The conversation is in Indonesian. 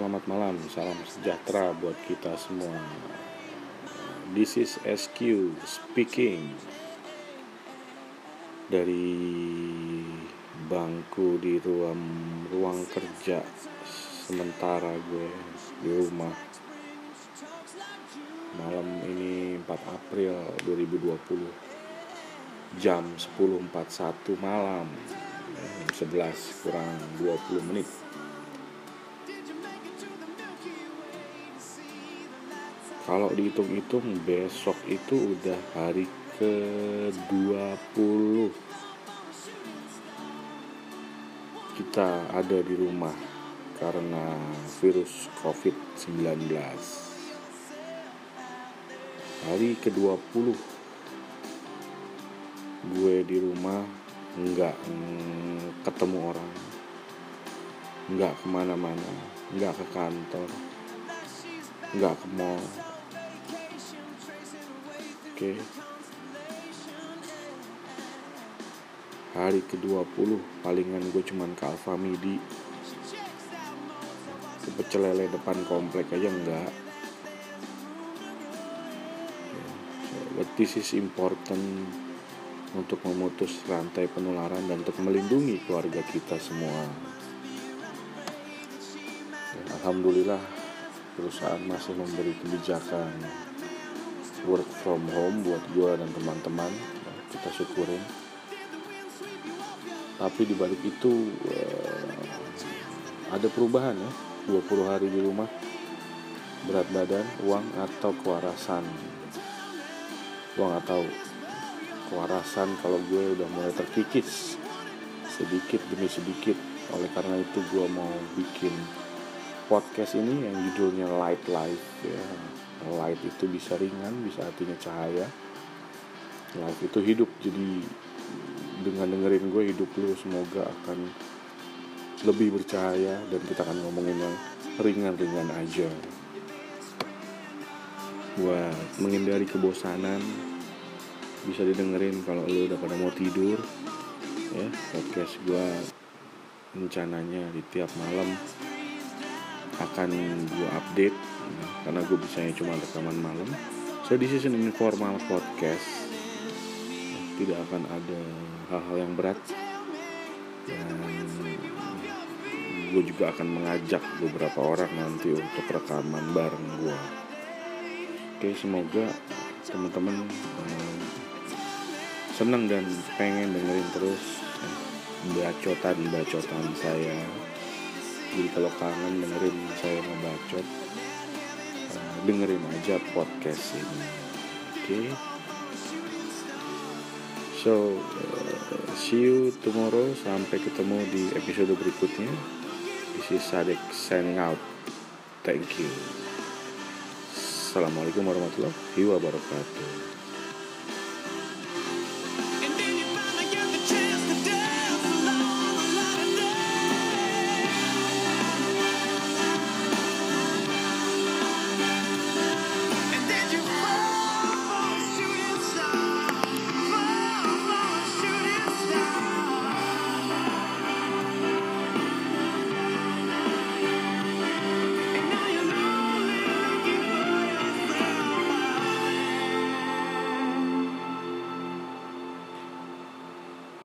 Selamat malam, salam sejahtera buat kita semua. This is SQ speaking. Dari bangku di ruang ruang kerja sementara gue di rumah. Malam ini 4 April 2020 jam 10.41 malam jam 11 kurang 20 menit kalau dihitung-hitung besok itu udah hari ke 20 kita ada di rumah karena virus COVID-19 hari ke-20 gue di rumah nggak ketemu orang. Nggak ke mana-mana. Nggak ke kantor. Nggak ke mall oke. Hari ke-20 palingan gue cuman ke Alfamidi ke pecel lele depan komplek aja enggak. But this is important untuk memutus rantai penularan dan untuk melindungi keluarga kita semua. Dan Alhamdulillah perusahaan masih memberi kebijakan work from home buat gue dan teman-teman. Kita syukurin. Tapi dibalik itu eh, ada perubahan ya. 20 hari di rumah. Berat badan uang atau kewarasan. Gue nggak tahu. Kewarasan kalau gue udah mulai terkikis. Sedikit demi sedikit. Oleh karena itu gue mau bikin podcast ini yang judulnya light life ya light itu bisa ringan bisa artinya cahaya. Life itu hidup jadi dengan dengerin gue hidup lu semoga akan lebih bercahaya dan kita akan ngomongin yang ringan-ringan aja. Buat menghindari kebosanan bisa didengerin kalau lu udah pada mau tidur ya. Podcast gua rencananya di tiap malam akan gua update. Ya, karena gue bisanya cuma rekaman malam. So this is an informal podcast. Ya, tidak akan ada hal-hal yang berat. Dan gue juga akan mengajak beberapa orang nanti untuk rekaman bareng gue oke semoga teman-teman eh, senang dan pengen dengerin terus eh, bacotan-bacotan saya jadi kalau kangen dengerin saya ngebacot eh, dengerin aja podcast ini. Oke. So eh, see you tomorrow. Sampai ketemu di episode berikutnya. This is Sadek signing out. Thank you. Assalamualaikum warahmatullahi wabarakatuh